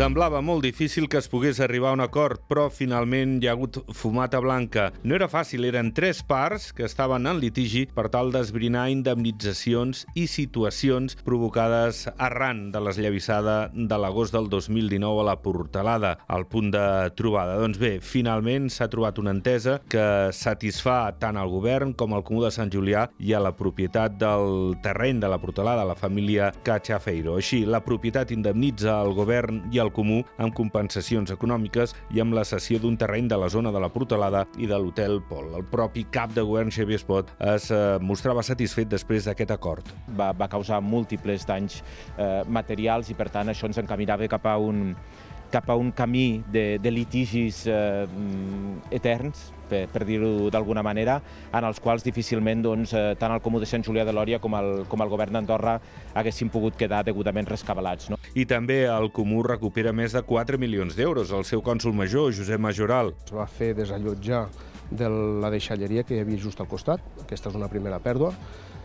Semblava molt difícil que es pogués arribar a un acord, però finalment hi ha hagut fumata blanca. No era fàcil, eren tres parts que estaven en litigi per tal d'esbrinar indemnitzacions i situacions provocades arran de l'esllavissada de l'agost del 2019 a la Portalada, al punt de trobada. Doncs bé, finalment s'ha trobat una entesa que satisfà tant al govern com al Comú de Sant Julià i a la propietat del terreny de la Portalada, la família Cachafeiro. Així, la propietat indemnitza al govern i al comú amb compensacions econòmiques i amb la cessió d'un terreny de la zona de la Portalada i de l'Hotel Pol. El propi cap de govern, Xavier Espot, es eh, mostrava satisfet després d'aquest acord. Va, va causar múltiples danys eh, materials i, per tant, això ens encaminava cap a un, cap a un camí de, de litigis eh, eterns, per, per dir-ho d'alguna manera, en els quals difícilment doncs, eh, tant el Comú de Sant Julià de Lòria com el, com el govern d'Andorra haguessin pogut quedar degudament rescabalats. No? I també el Comú recupera més de 4 milions d'euros. El seu cònsul major, Josep Majoral. Es va fer desallotjar de la deixalleria que hi havia just al costat. Aquesta és una primera pèrdua.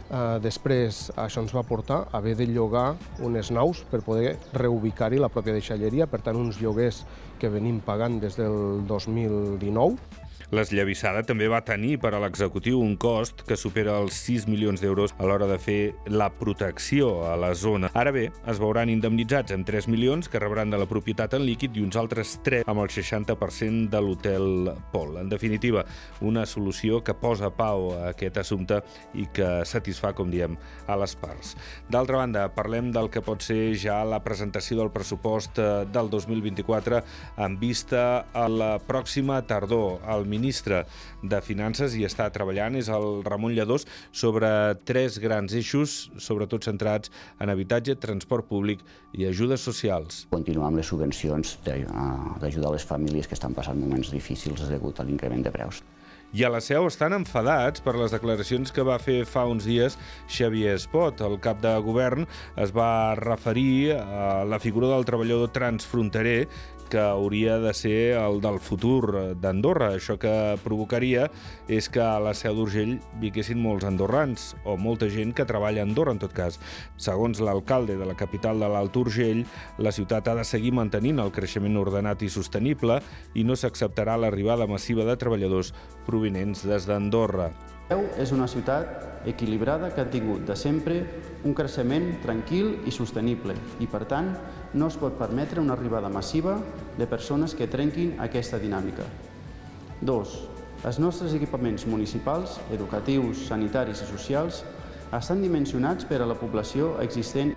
Uh, després això ens va portar a haver de llogar unes naus per poder reubicar-hi la pròpia deixalleria, per tant uns lloguers que venim pagant des del 2019 L'esllavissada també va tenir per a l'executiu un cost que supera els 6 milions d'euros a l'hora de fer la protecció a la zona. Ara bé, es veuran indemnitzats amb 3 milions que rebran de la propietat en líquid i uns altres 3 amb el 60% de l'hotel Pol. En definitiva, una solució que posa pau a aquest assumpte i que satisfà, com diem, a les parts. D'altra banda, parlem del que pot ser ja la presentació del pressupost eh, del 2024 en vista a la pròxima tardor. Ministre de Finances i està treballant és el Ramon Lladós sobre tres grans eixos, sobretot centrats en habitatge, transport públic i ajudes socials. Continuar amb les subvencions eh, d'ajudar les famílies que estan passant moments difícils degut a l'increment de preus. I a la seu estan enfadats per les declaracions que va fer fa uns dies Xavier Espot. El cap de govern es va referir a la figura del treballador transfronterer que hauria de ser el del futur d'Andorra. Això que provocaria és que a la Seu d'Urgell viquessin molts andorrans, o molta gent que treballa a Andorra, en tot cas. Segons l'alcalde de la capital de l'Alt Urgell, la ciutat ha de seguir mantenint el creixement ordenat i sostenible i no s'acceptarà l'arribada massiva de treballadors provinents des d'Andorra. És una ciutat equilibrada que ha tingut de sempre un creixement tranquil i sostenible i, per tant, no es pot permetre una arribada massiva de persones que trenquin aquesta dinàmica. 2. Els nostres equipaments municipals, educatius, sanitaris i socials estan dimensionats per a la població existent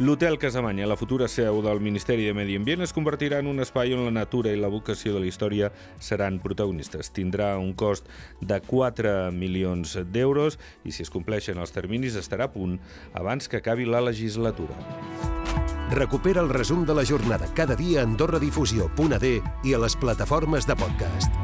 L'Hotel Casamanya, la futura seu del Ministeri de Medi Ambient, es convertirà en un espai on la natura i la vocació de la història seran protagonistes. Tindrà un cost de 4 milions d'euros i si es compleixen els terminis estarà a punt abans que acabi la legislatura. Recupera el resum de la jornada cada dia a AndorraDifusió.d i a les plataformes de podcast.